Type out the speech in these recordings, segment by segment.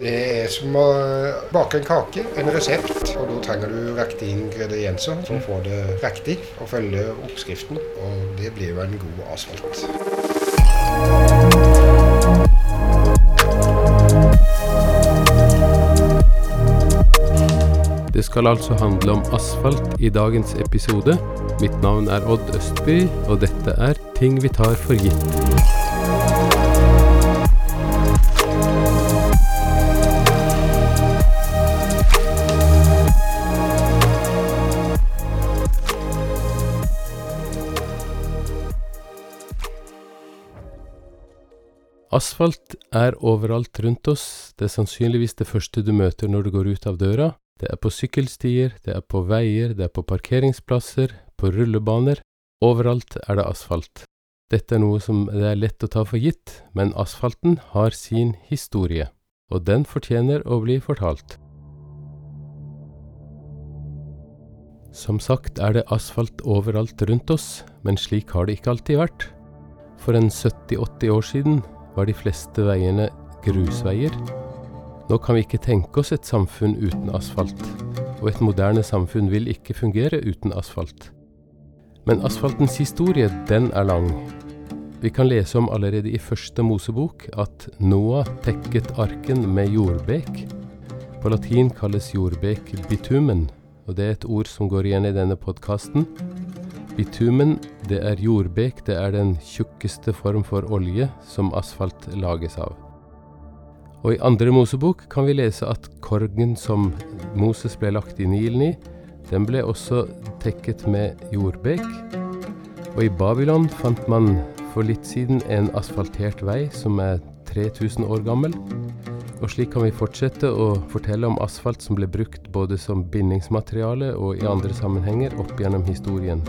Det er som å bake en kake, en resept. Og da trenger du riktige ingredienser for å få det riktig og følge oppskriften. Og det blir jo en god asfalt. Det skal altså handle om asfalt i dagens episode. Mitt navn er Odd Østby, og dette er Ting vi tar for gitt. Asfalt er overalt rundt oss, det er sannsynligvis det første du møter når du går ut av døra. Det er på sykkelstier, det er på veier, det er på parkeringsplasser, på rullebaner. Overalt er det asfalt. Dette er noe som det er lett å ta for gitt, men asfalten har sin historie, og den fortjener å bli fortalt. Som sagt er det asfalt overalt rundt oss, men slik har det ikke alltid vært. For en 70–80 år siden var de fleste veiene grusveier. Nå kan vi ikke tenke oss et samfunn uten asfalt, og et moderne samfunn vil ikke fungere uten asfalt. Men asfaltens historie, den er lang. Vi kan lese om allerede i første Mosebok at Noah tekket arken med jordbek. På latin kalles jordbek bitumen, og det er et ord som går igjen i denne podkasten. Bitumen, det er jordbek, det er den tjukkeste form for olje som asfalt lages av. Og i andre Mosebok kan vi lese at korgen som Moses ble lagt i Nilen i, den ble også tekket med jordbek. Og i Babylon fant man for litt siden en asfaltert vei som er 3000 år gammel. Og slik kan vi fortsette å fortelle om asfalt som ble brukt både som bindingsmateriale og i andre sammenhenger opp gjennom historien.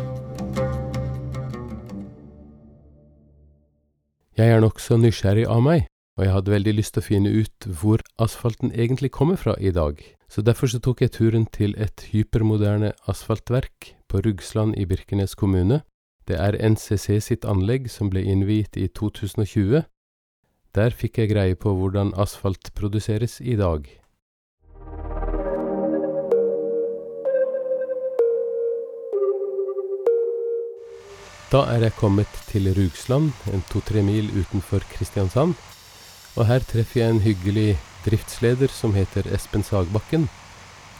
Jeg er nokså nysgjerrig av meg, og jeg hadde veldig lyst til å finne ut hvor asfalten egentlig kommer fra i dag, så derfor så tok jeg turen til et hypermoderne asfaltverk på Rugsland i Birkenes kommune. Det er NCC sitt anlegg som ble innviet i 2020. Der fikk jeg greie på hvordan asfalt produseres i dag. Da er jeg kommet til Rugsland, en to-tre mil utenfor Kristiansand. Og her treffer jeg en hyggelig driftsleder som heter Espen Sagbakken.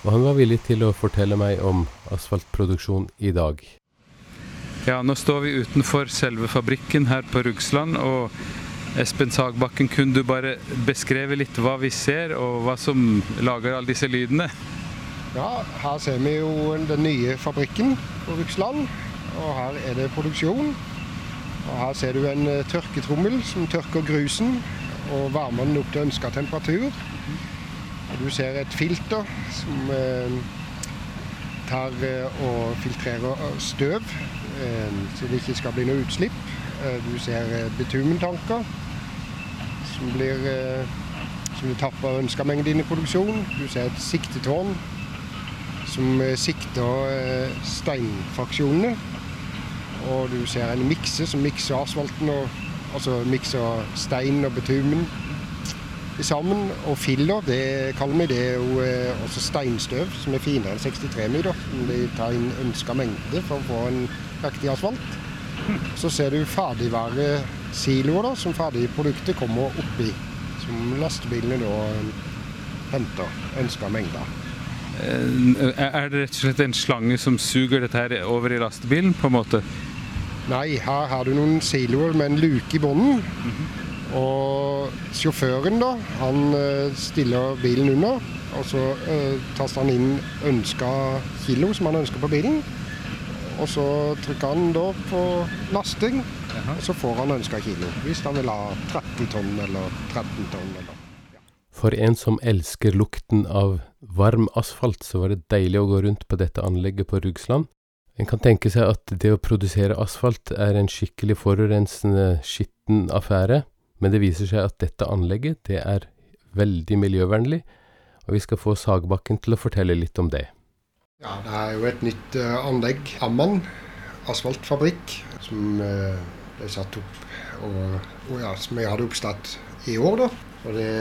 Og han var villig til å fortelle meg om asfaltproduksjon i dag. Ja, nå står vi utenfor selve fabrikken her på Rugsland. Og Espen Sagbakken, kunne du bare beskreve litt hva vi ser, og hva som lager alle disse lydene? Ja, her ser vi jo den nye fabrikken på Rugsland. Og her er det produksjon. Og her ser du en uh, tørketrommel som tørker grusen og varmer den opp til ønska temperatur. Og du ser et filter som uh, tar uh, og filtrerer støv, så det ikke skal bli noe utslipp. du ser bitumentanker som blir som du tapper ønska mengde inn i produksjon. Du ser et siktetårn som sikter steinfraksjonene og du ser en mikse som mikser asfalten og altså mikser stein og betumen sammen. Og filler, det kaller vi det er eh, også steinstøv, som er finere enn 63 meter. De tar inn ønska mengde for å få en riktig asfalt. Så ser du ferdigvaresiloer da, som ferdigproduktet kommer oppi. Som lastebilene da henter ønska mengde. Eh, er det rett og slett en slange som suger dette her over i lastebilen? på en måte? Nei, her har du noen siloer med en luke i bunnen. Mm -hmm. Og sjåføren, da, han eh, stiller bilen under. Og så uh, taster han inn ønska kilo som han ønsker på bilen. Og så trykker han da på lasting, Aha. og så får han ønska kilo. Hvis han vil ha 30 tonn eller 13 tonn. eller... For en som elsker lukten av varm asfalt, så var det deilig å gå rundt på dette anlegget på Rugsland. En kan tenke seg at det å produsere asfalt er en skikkelig forurensende, skitten affære, men det viser seg at dette anlegget, det er veldig miljøvennlig, og vi skal få Sagbakken til å fortelle litt om det. Ja, det er jo et nytt uh, anlegg, Amman asfaltfabrikk, som uh, ble satt opp, og, og ja, som jeg hadde oppstart i år, da. Og det,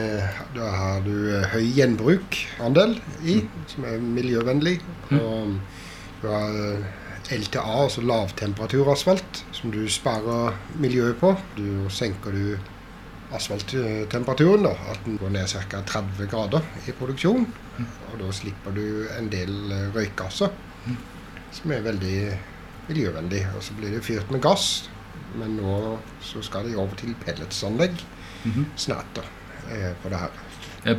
da har du eh, høy gjenbrukandel i, som er miljøvennlig. Og du har LTA, altså lavtemperaturasfalt, som du sparer miljøet på. Du senker du asfalttemperaturen, da, at den går ned ca. 30 grader i produksjon. Og da slipper du en del eh, røykgasser, som er veldig miljøvennlig. Og så blir det fyrt med gass, men nå så skal de over til pelletsanlegg snart da, eh, på det her.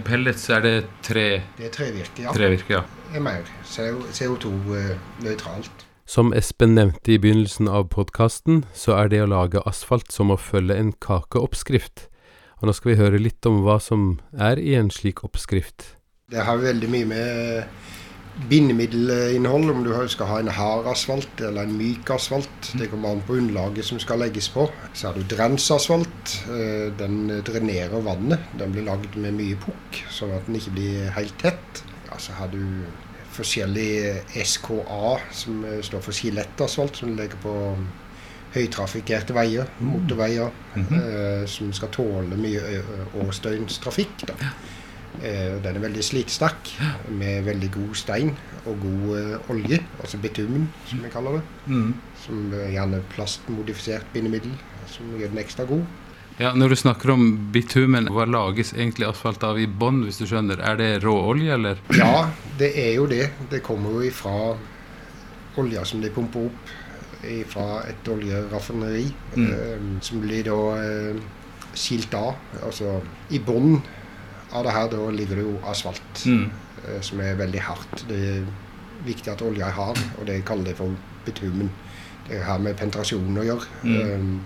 Pellets, er det tre, Det er trevirke, ja. trevirke? Ja. Det er mer CO2-nøytralt. Som Espen nevnte i begynnelsen av podkasten, så er det å lage asfalt som å følge en kakeoppskrift. Og nå skal vi høre litt om hva som er i en slik oppskrift. Det har veldig mye med bindemiddelinnhold, om du skal ha en hard asfalt eller en myk asfalt. Det kommer an på underlaget som skal legges på. Så har du drensasfalt. Eh, Den drenerer vannet. Den blir lagd med mye pukk, sånn at den ikke blir helt tett. Ja, så har du forskjellig SKA, som eh, står for skjelettasfalt, som legger på høytrafikkerte veier, motorveier, eh, som skal tåle mye årsdøgnstrafikk. Da. Eh, Den er veldig slitesterk, med veldig god stein og god eh, olje, altså bitumen, som vi kaller det. Mm. Som er gjerne plastmodifisert bindemiddel, som gjør den ekstra god. Ja, Når du snakker om bitumen, hva lages egentlig asfalt av i bånn, hvis du skjønner? Er det råolje, eller? Ja, det er jo det. Det kommer jo ifra olja som de pumper opp fra et oljeraffineri, Mm. eh, som blir da eh, skilt av. Altså i bunnen av det her da ligger det jo asfalt, Mm. eh, som er veldig hardt. Det er viktig at olja er hard, og det kaller de for bitumen. Det har med penetrasjon å gjøre. Mm.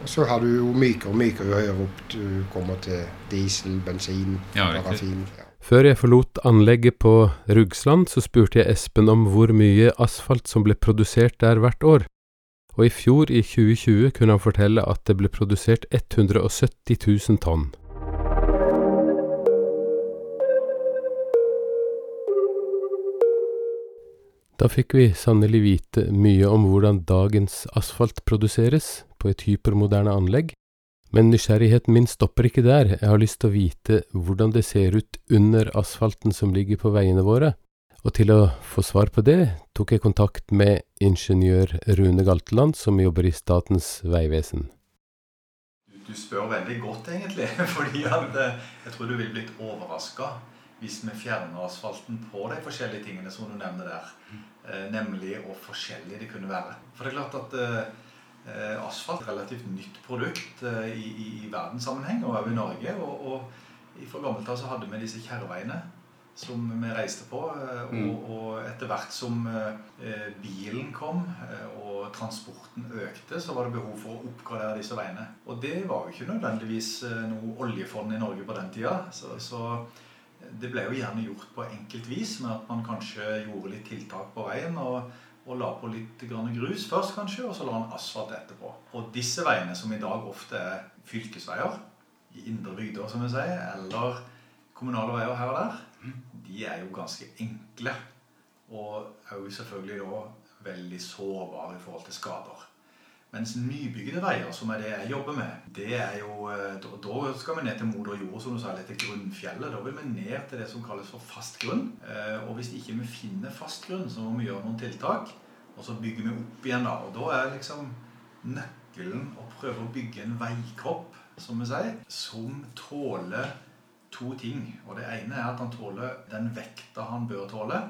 Og så har du jo mykere og mykere jo høyere opp du kommer til diesel, bensin, Ja, parafin. Ja. Før jeg forlot anlegget på Rugsland, så spurte jeg Espen om hvor mye asfalt som ble produsert der hvert år. Og i fjor, i 2020, kunne han fortelle at det ble produsert 170 000 tonn. Da fikk vi sannelig vite mye om hvordan dagens asfalt produseres på et hypermoderne anlegg, men nysgjerrigheten min stopper ikke der, jeg har lyst til å vite hvordan det ser ut under asfalten som ligger på veiene våre, og til å få svar på det tok jeg kontakt med ingeniør Rune Galteland som jobber i Statens vegvesen. Du, spør veldig godt, egentlig. fordi at eh, jeg tror du ville blitt overraska hvis vi fjerner asfalten på de forskjellige tingene som du nevner der. Eh, nemlig hvor forskjellig det kunne være. For det er klart at eh, asfalt er relativt nytt produkt eh, i, i, i verdenssammenheng og også i Norge. Og, og fra gammelt av så hadde vi disse kjerreveiene som vi reiste på. eh, Og, og etter hvert som eh, bilen kom eh, og transporten økte, så var det behov for å oppgradere disse veiene. Og det var jo ikke nødvendigvis eh, noe oljefond i Norge på den tida. Så, så det ble jo gjerne gjort på enkelt vis, med at man kanskje gjorde litt tiltak på veien. og og la på litt grus først, kanskje, og så la han asfalt etterpå. Og disse veiene, som i dag ofte er fylkesveier, i indre bygder, som vi sier, eller kommunale veier her og der, de er jo ganske enkle. Og òg selvfølgelig da veldig sårbare i forhold til skader. Mens nybygde veier, som er det jeg jobber med, det er jo eh, Da, da skal vi ned til moder jord, som du sa, eller til grunnfjellet. Da vil vi ned til det som kalles for fast grunn. Eh, Og hvis ikke vi finner fast grunn, så må vi gjøre noen tiltak. Og så bygger vi opp igjen, da. Og da er liksom nøkkelen å prøve å bygge en veikropp, som vi sier, som tåler to ting. Og det ene er at han tåler den vekta han bør tåle.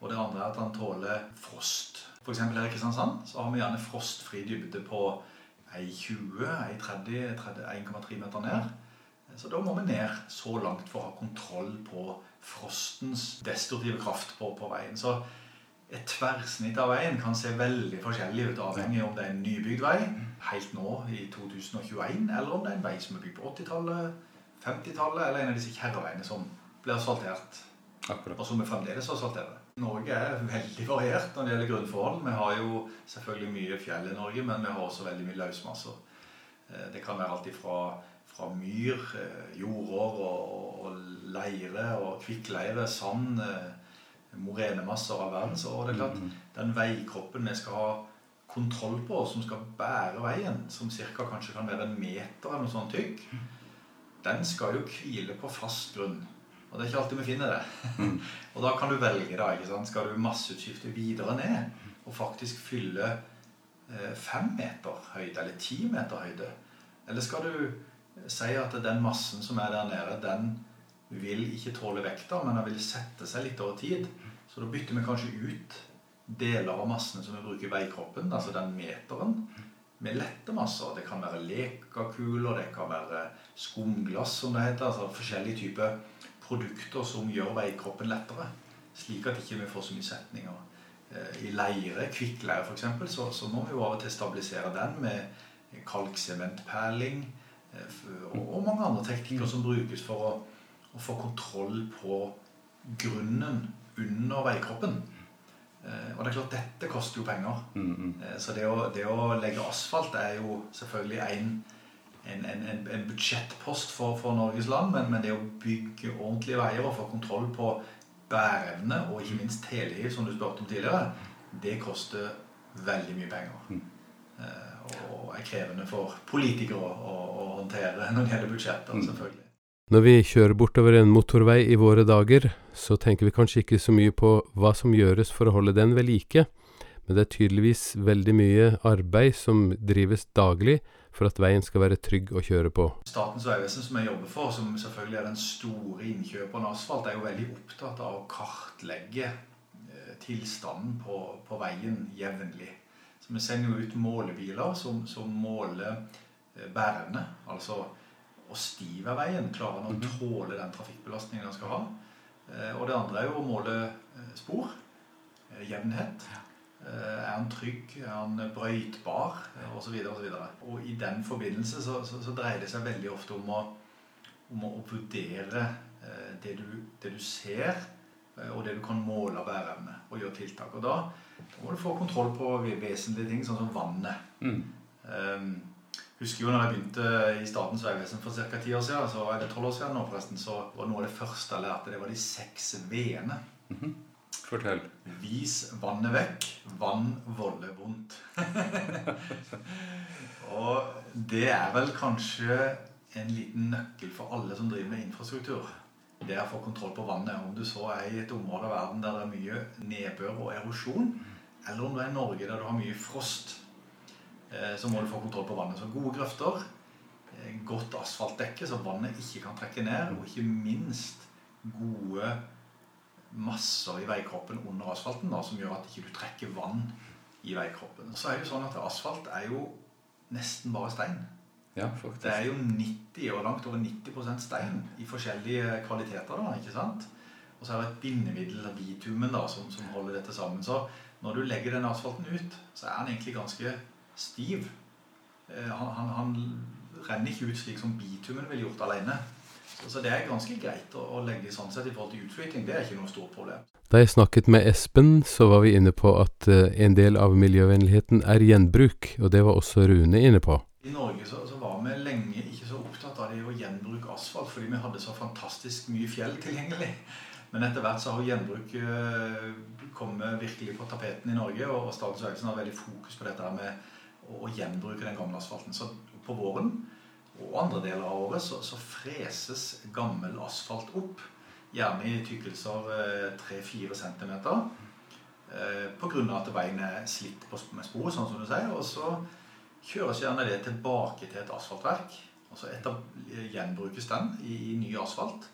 Og det andre er at han tåler frost. Eksempel her i Kristiansand så har vi gjerne frostfri dybde på 1,20, 1,30, 1,3 meter ned. Så da må vi ned så langt for å ha kontroll på frostens destruktive kraft på, på veien. Så et tverrsnitt av veien kan se veldig forskjellig ut, avhengig om det er en nybygd vei helt nå i 2021, eller om det er en vei som er bygd på 80-tallet, 50-tallet, eller en av disse kjerreveiene som ble asfaltert, og som vi fremdeles asfalterer. Norge er veldig variert når det gjelder grunnforhold. Vi har jo selvfølgelig mye fjell i Norge, men vi har også veldig mye løsmasser. Eh, Det kan være alt ifra fra myr, eh, jordår og, og, og leire og kvikkleire, sand, eh, morenemasser av verden. Så det er klart, den veikroppen vi skal ha kontroll på, som skal bære veien, som cirka kanskje kan være en meter eller noe sånt tykk, den skal jo hvile på fast grunn. Og det er ikke alltid vi finner det. og da kan du velge, da. ikke sant? Skal du masseutskifte videre ned og faktisk fylle eh, fem meter høyde, eller ti meter høyde? Eller skal du si at den massen som er der nede, den vil ikke tåle vekta, men den vil sette seg litt over tid. Så da bytter vi kanskje ut deler av massene som vi bruker i veikroppen, altså den meteren, med lette masser. Det kan være lekakuler, det kan være skumglass, som det heter. Altså forskjellige typer produkter som gjør veikroppen lettere. Slik at ikke vi ikke får så mye setninger. Eh, I leire, kvikkleire f.eks., så, så må vi jo av og til stabilisere den med kalksementperling og, og mange andre teknikker som brukes for å, å få kontroll på grunnen under veikroppen. Eh, og det er klart, dette koster jo penger. Mm, mm. Så det å, det å, legge asfalt er jo selvfølgelig en, en, en, en budsjettpost for, for, Norges land, men, men, det å bygge ordentlige veier og få kontroll på bæreevne og ikke minst telehiv, som du spurte om tidligere, det koster veldig mye penger. Mm. Og er krevende for politikere å, å, håndtere når det gjelder budsjetter, selvfølgelig. Når vi kjører bortover en motorvei i våre dager, så tenker vi kanskje ikke så mye på hva som gjøres for å holde den ved like, men det er tydeligvis veldig mye arbeid som drives daglig for at veien skal være trygg å kjøre på. Statens vegvesen, som jeg jobber for, som selvfølgelig er den store innkjøperen av asfalt, er jo veldig opptatt av å kartlegge eh, tilstanden på, på veien jevnlig. Så vi sender jo ut målebiler som, som måler eh, bærene, altså å stiv er veien. Klarer han å mhm. tåle den trafikkbelastningen han skal ha? Eh, og det andre er jo å måle spor. Jevnhet. Er han trygg? Er han brøytbar? Osv. Og, så og i den forbindelse så, så, så, dreier det seg veldig ofte om å, om å vurdere det du, det du, ser, og det du kan måle av bæreevne, og gjøre tiltak. Og da, da, må du få kontroll på vesentlige ting, sånn som vannet. Mm. Um, husker jo når jeg begynte i Statens vegvesen for ca. ti år siden, så er det tolv år siden nå forresten, så var noe av det første jeg lærte, det var de seks v-ene. Mm -hmm. Fortell. Vis vannet vekk. Vann volder vondt. og det er vel kanskje en liten nøkkel for alle som driver med infrastruktur. Det er å få kontroll på vannet. Om du så er i et område av verden der det er mye nedbør og erosjon, eller om du er i Norge der du har mye frost Eh, så må du få kontroll på vannet. Så gode grøfter, eh, godt asfaltdekke så vannet ikke kan trekke ned, og ikke minst gode masser i veikroppen under asfalten da, som gjør at ikke du ikke trekker vann i veikroppen. Så er det jo sånn at asfalt er jo nesten bare stein. Ja, det er jo 90 og langt over 90% stein i forskjellige kvaliteter. da, ikke sant? Og så er det et bindemiddel, bitumen, da, som, som holder dette sammen. Så når du legger den asfalten ut, så er den egentlig ganske stiv. Eh, han, han, han, renner ikke ut slik som bitumen ville gjort alene. Så, så, det er ganske greit å, å, legge sånn sett i forhold til utflytting. Det er ikke noe stort problem. Da jeg snakket med Espen, så var vi inne på at uh, en del av miljøvennligheten er gjenbruk, og det var også Rune inne på. I Norge så, så var vi lenge ikke så opptatt av det å gjenbruke asfalt, fordi vi hadde så fantastisk mye fjell tilgjengelig. Men etter hvert så har gjenbruk uh, kommet virkelig på tapeten i Norge, og Statens vegvesen har veldig fokus på dette med å gjenbruke den gamle asfalten. Så på våren og andre deler av året så, så freses gammel asfalt opp. Gjerne i tykkelser 3-4 cm. Pga. at veien er slitt med sporet, sånn som du sier. Og så kjøres gjerne det tilbake til et asfaltverk. Og så etter, gjenbrukes den i, i ny asfalt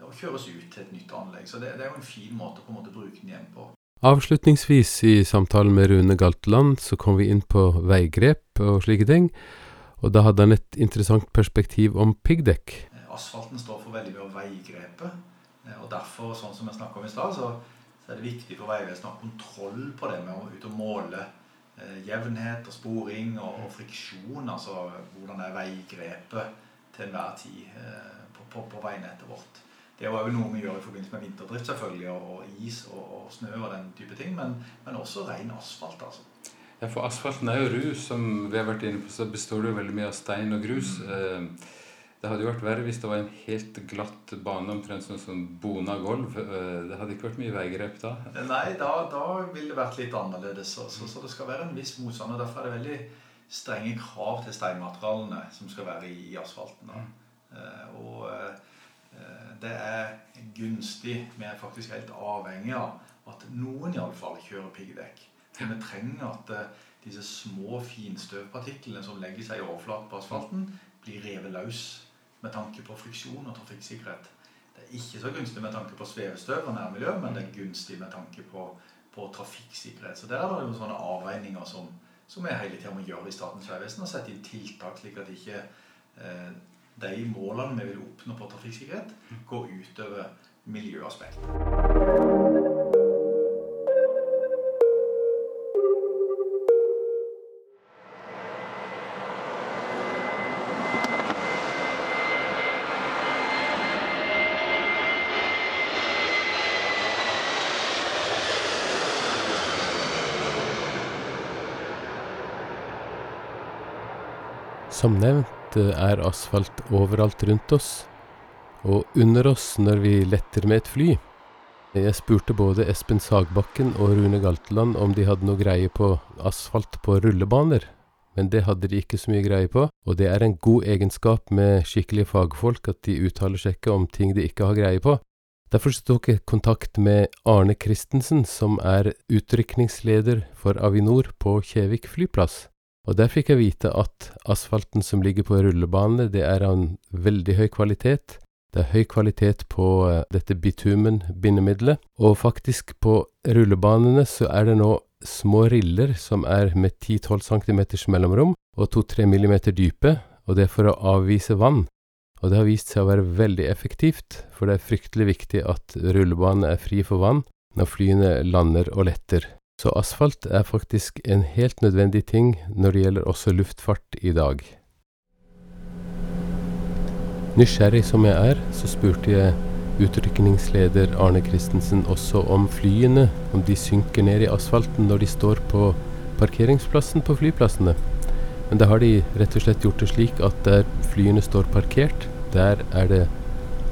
og kjøres ut til et nytt anlegg. Så det, det er jo en fin måte en måte å bruke den igjen på. Avslutningsvis i samtalen med Rune Galteland så kom vi inn på veigrep og slike ting, og da hadde han et interessant perspektiv om piggdekk. Asfalten står for veldig mye av veigrepet, og derfor, sånn som jeg snakka om i stad, så, så, er det viktig for Vegvesenet å ha kontroll på det med å ut og måle eh, jevnhet og sporing og, og, friksjon, altså hvordan er veigrepet til enhver tid eh, på, på, på veinettet vårt. Det er jo noe vi gjør i forbindelse med vinterdrift, selvfølgelig, og, is og, og, snø og den type ting. Men, men også ren asfalt, altså. Ja, for asfalten er jo rus, som vi har vært inne på, så består det jo veldig mye av stein og grus. Mm. Eh, det hadde jo vært verre hvis det var en helt glatt bane, omtrent sånn som bona gulv. Eh, det hadde ikke vært mye veigrep da? Nei, da, da ville det vært litt annerledes. Så, så, så, det skal være en viss motstand. og Derfor er det veldig strenge krav til steinmaterialene som skal være i, i asfalten. da. Og det er gunstig. Vi er faktisk helt avhengig av at noen iallfall kjører piggdekk. For vi trenger at disse små finstøvpartiklene som legger seg i overflaten på asfalten, blir revet løs med tanke på friksjon og trafikksikkerhet. Det er ikke så gunstig med tanke på svevestøv og nærmiljø, men det er gunstig med tanke på, på trafikksikkerhet. Så der er det jo sånne avveininger som, som vi hele tida må gjøre i Statens vegvesen, og sette inn tiltak slik at ikke eh, de målene vi vil oppnå på trafikksikkerhet, går utover miljøaspekt. Som nevnt er asfalt overalt rundt oss, og under oss når vi letter med et fly. Jeg spurte både Espen Sagbakken og Rune Galteland om de hadde noe greie på asfalt på rullebaner, men det hadde de ikke så mye greie på, og det er en god egenskap med skikkelige fagfolk at de uttaler seg ikke om ting de ikke har greie på. Derfor tok jeg kontakt med Arne Christensen, som er utrykningsleder for Avinor på Kjevik flyplass. Og der fikk jeg vite at asfalten som ligger på rullebanene, det er av en veldig høy kvalitet. Det er høy kvalitet på uh, dette bitumen-bindemiddelet, og faktisk på rullebanene så er det nå små riller som er med 10-12 cm mellomrom og 2-3 mm dype, og det er for å avvise vann. Og det har vist seg å være veldig effektivt, for det er fryktelig viktig at rullebanen er fri for vann når flyene lander og letter. Så asfalt er faktisk en helt nødvendig ting når det gjelder også luftfart i dag. Nysgjerrig som jeg er, så spurte jeg utrykningsleder Arne Christensen også om flyene, om de synker ned i asfalten når de står på parkeringsplassen på flyplassene. Men da har de rett og slett gjort det slik at der flyene står parkert, der er det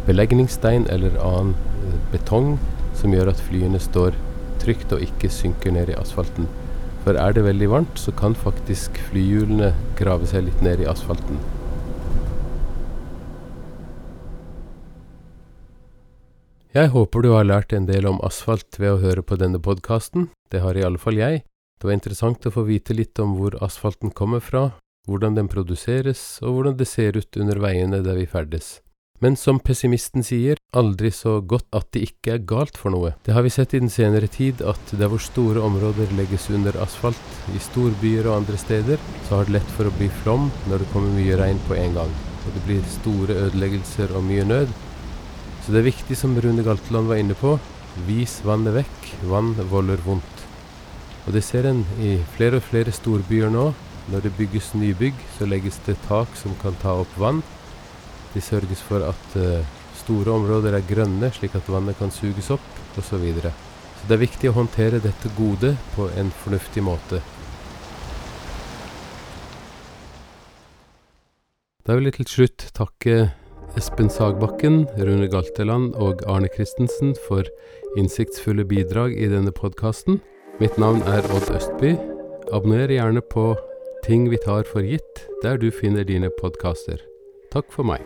belegningsstein eller annen eh, betong som gjør at flyene står trygt og ikke synker ned i asfalten. For er det veldig varmt, så kan faktisk flyhjulene grave seg litt ned i asfalten. Jeg håper du har lært en del om asfalt ved å høre på denne podkasten. Det har i alle fall jeg. Det var interessant å få vite litt om hvor asfalten kommer fra, hvordan den produseres, og hvordan det ser ut under veiene der vi ferdes. Men som pessimisten sier, aldri så godt at det ikke er galt for noe. Det har vi sett i den senere tid, at der hvor store områder legges under asfalt, i storbyer og andre steder, så har det lett for å bli flom når det kommer mye regn på en gang. Og det blir store ødeleggelser og mye nød. Så det er viktig, som Rune Galteland var inne på, vis vannet vekk. Vann volder vondt. Og det ser en i flere og flere storbyer nå. Når det bygges nybygg, så legges det tak som kan ta opp vann. De sørges for at uh, store områder er grønne, slik at vannet kan suges opp, osv. Så, videre. så det er viktig å håndtere dette gode på en fornuftig måte. Da vil jeg til slutt takke Espen Sagbakken, Rune Galteland og Arne Christensen for innsiktsfulle bidrag i denne podkasten. Mitt navn er Odd Østby. Abonner gjerne på Ting vi tar for gitt, der du finner dine podkaster. Takk for meg.